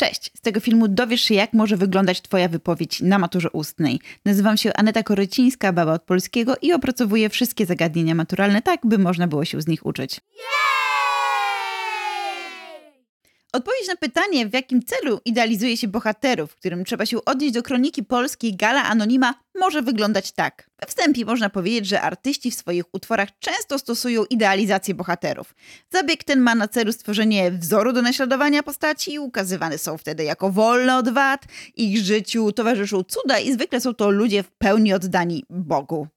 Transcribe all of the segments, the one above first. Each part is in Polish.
Cześć! Z tego filmu dowiesz się, jak może wyglądać Twoja wypowiedź na maturze ustnej. Nazywam się Aneta Korycińska, baba od polskiego i opracowuję wszystkie zagadnienia maturalne tak, by można było się z nich uczyć. Odpowiedź na pytanie, w jakim celu idealizuje się bohaterów, którym trzeba się odnieść do kroniki polskiej Gala Anonima, może wyglądać tak. We wstępie można powiedzieć, że artyści w swoich utworach często stosują idealizację bohaterów. Zabieg ten ma na celu stworzenie wzoru do naśladowania postaci, ukazywane są wtedy jako wolne od wad, ich życiu towarzyszą cuda i zwykle są to ludzie w pełni oddani Bogu.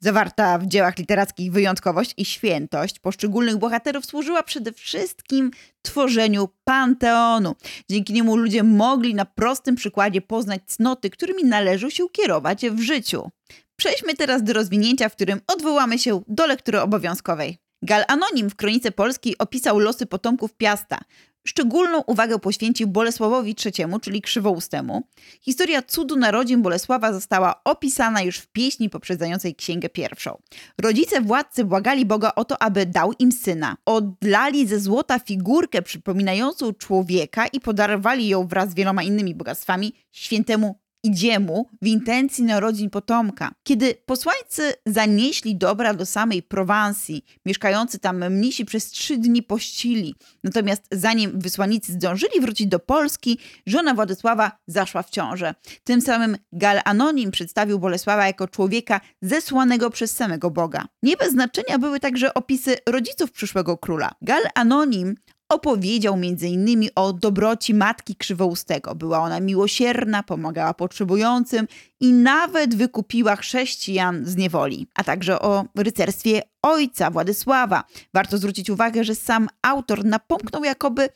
Zawarta w dziełach literackich wyjątkowość i świętość poszczególnych bohaterów służyła przede wszystkim tworzeniu panteonu. Dzięki niemu ludzie mogli na prostym przykładzie poznać cnoty, którymi należy się kierować w życiu. Przejdźmy teraz do rozwinięcia, w którym odwołamy się do lektury obowiązkowej. Gal Anonim w Kronice Polskiej opisał losy potomków Piasta. Szczególną uwagę poświęcił Bolesławowi III, czyli Krzywoustemu. Historia cudu narodzin Bolesława została opisana już w pieśni poprzedzającej Księgę Pierwszą. Rodzice władcy błagali Boga o to, aby dał im syna. Odlali ze złota figurkę przypominającą człowieka i podarowali ją wraz z wieloma innymi bogactwami świętemu idzie mu w intencji narodzin potomka. Kiedy posłańcy zanieśli dobra do samej Prowansji, mieszkający tam mnisi przez trzy dni pościli. Natomiast zanim wysłannicy zdążyli wrócić do Polski, żona Władysława zaszła w ciążę. Tym samym Gal Anonim przedstawił Bolesława jako człowieka zesłanego przez samego Boga. Nie bez znaczenia były także opisy rodziców przyszłego króla. Gal Anonim Opowiedział m.in. o dobroci matki Krzywoustego. Była ona miłosierna, pomagała potrzebującym i nawet wykupiła chrześcijan z niewoli, a także o rycerstwie ojca Władysława. Warto zwrócić uwagę, że sam autor napomknął jakoby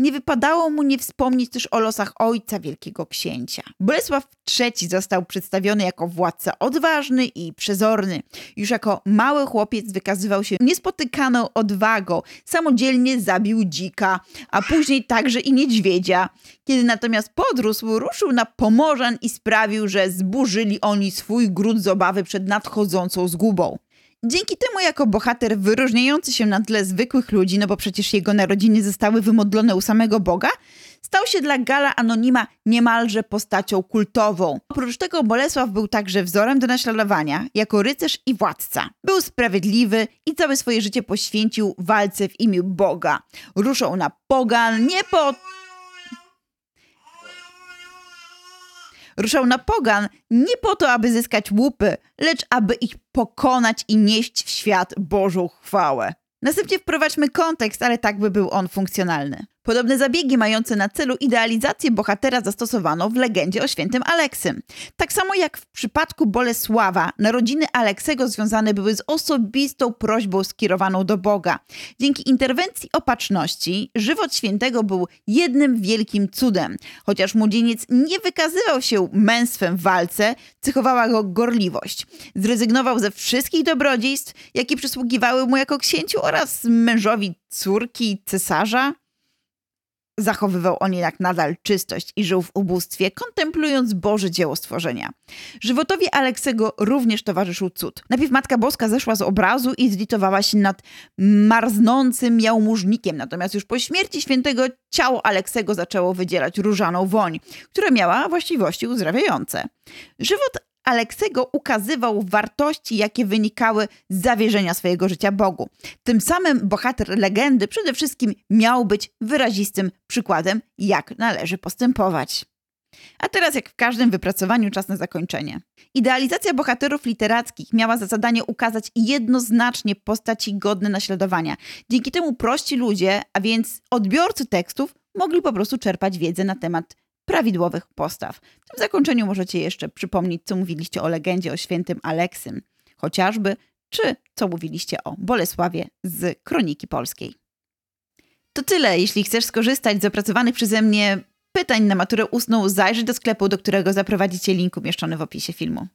nie wypadało mu nie wspomnieć też o losach ojca wielkiego księcia. Bolesław III został przedstawiony jako władca odważny i przezorny. Już jako mały chłopiec wykazywał się niespotykaną odwagą. Samodzielnie zabił dzika, a później także i niedźwiedzia. Kiedy natomiast podrósł, ruszył na Pomorzan i sprawił, że zburzyli oni swój gród z obawy przed nadchodzącą zgubą. Dzięki temu jako bohater wyróżniający się na tle zwykłych ludzi, no bo przecież jego narodziny zostały wymodlone u samego Boga, stał się dla Gala Anonima niemalże postacią kultową. Oprócz tego Bolesław był także wzorem do naśladowania jako rycerz i władca. Był sprawiedliwy i całe swoje życie poświęcił walce w imię Boga. Ruszał na pogan nie po Ruszał na pogan nie po to, aby zyskać łupy, lecz aby ich pokonać i nieść w świat Bożą chwałę. Następnie wprowadźmy kontekst, ale tak by był on funkcjonalny. Podobne zabiegi mające na celu idealizację bohatera zastosowano w legendzie o świętym Aleksym. Tak samo jak w przypadku Bolesława, narodziny Aleksego związane były z osobistą prośbą skierowaną do Boga. Dzięki interwencji opatrzności, żywot świętego był jednym wielkim cudem. Chociaż młodzieniec nie wykazywał się męstwem w walce, cechowała go gorliwość. Zrezygnował ze wszystkich dobrodziejstw, jakie przysługiwały mu jako księciu oraz mężowi córki cesarza. Zachowywał on jednak nadal czystość i żył w ubóstwie, kontemplując Boże dzieło stworzenia. Żywotowi Aleksego również towarzyszył cud. Najpierw Matka Boska zeszła z obrazu i zlitowała się nad marznącym jałmużnikiem, natomiast już po śmierci świętego ciało Aleksego zaczęło wydzielać różaną woń, która miała właściwości uzdrawiające. Żywot Aleksego ukazywał wartości, jakie wynikały z zawierzenia swojego życia Bogu. Tym samym bohater legendy przede wszystkim miał być wyrazistym przykładem, jak należy postępować. A teraz, jak w każdym wypracowaniu, czas na zakończenie. Idealizacja bohaterów literackich miała za zadanie ukazać jednoznacznie postaci godne naśladowania. Dzięki temu prości ludzie, a więc odbiorcy tekstów, mogli po prostu czerpać wiedzę na temat prawidłowych postaw. W zakończeniu możecie jeszcze przypomnieć, co mówiliście o legendzie o świętym Aleksym, chociażby, czy co mówiliście o Bolesławie z Kroniki Polskiej. To tyle. Jeśli chcesz skorzystać z opracowanych przeze mnie pytań na maturę ustną, zajrzyj do sklepu, do którego zaprowadzicie link umieszczony w opisie filmu.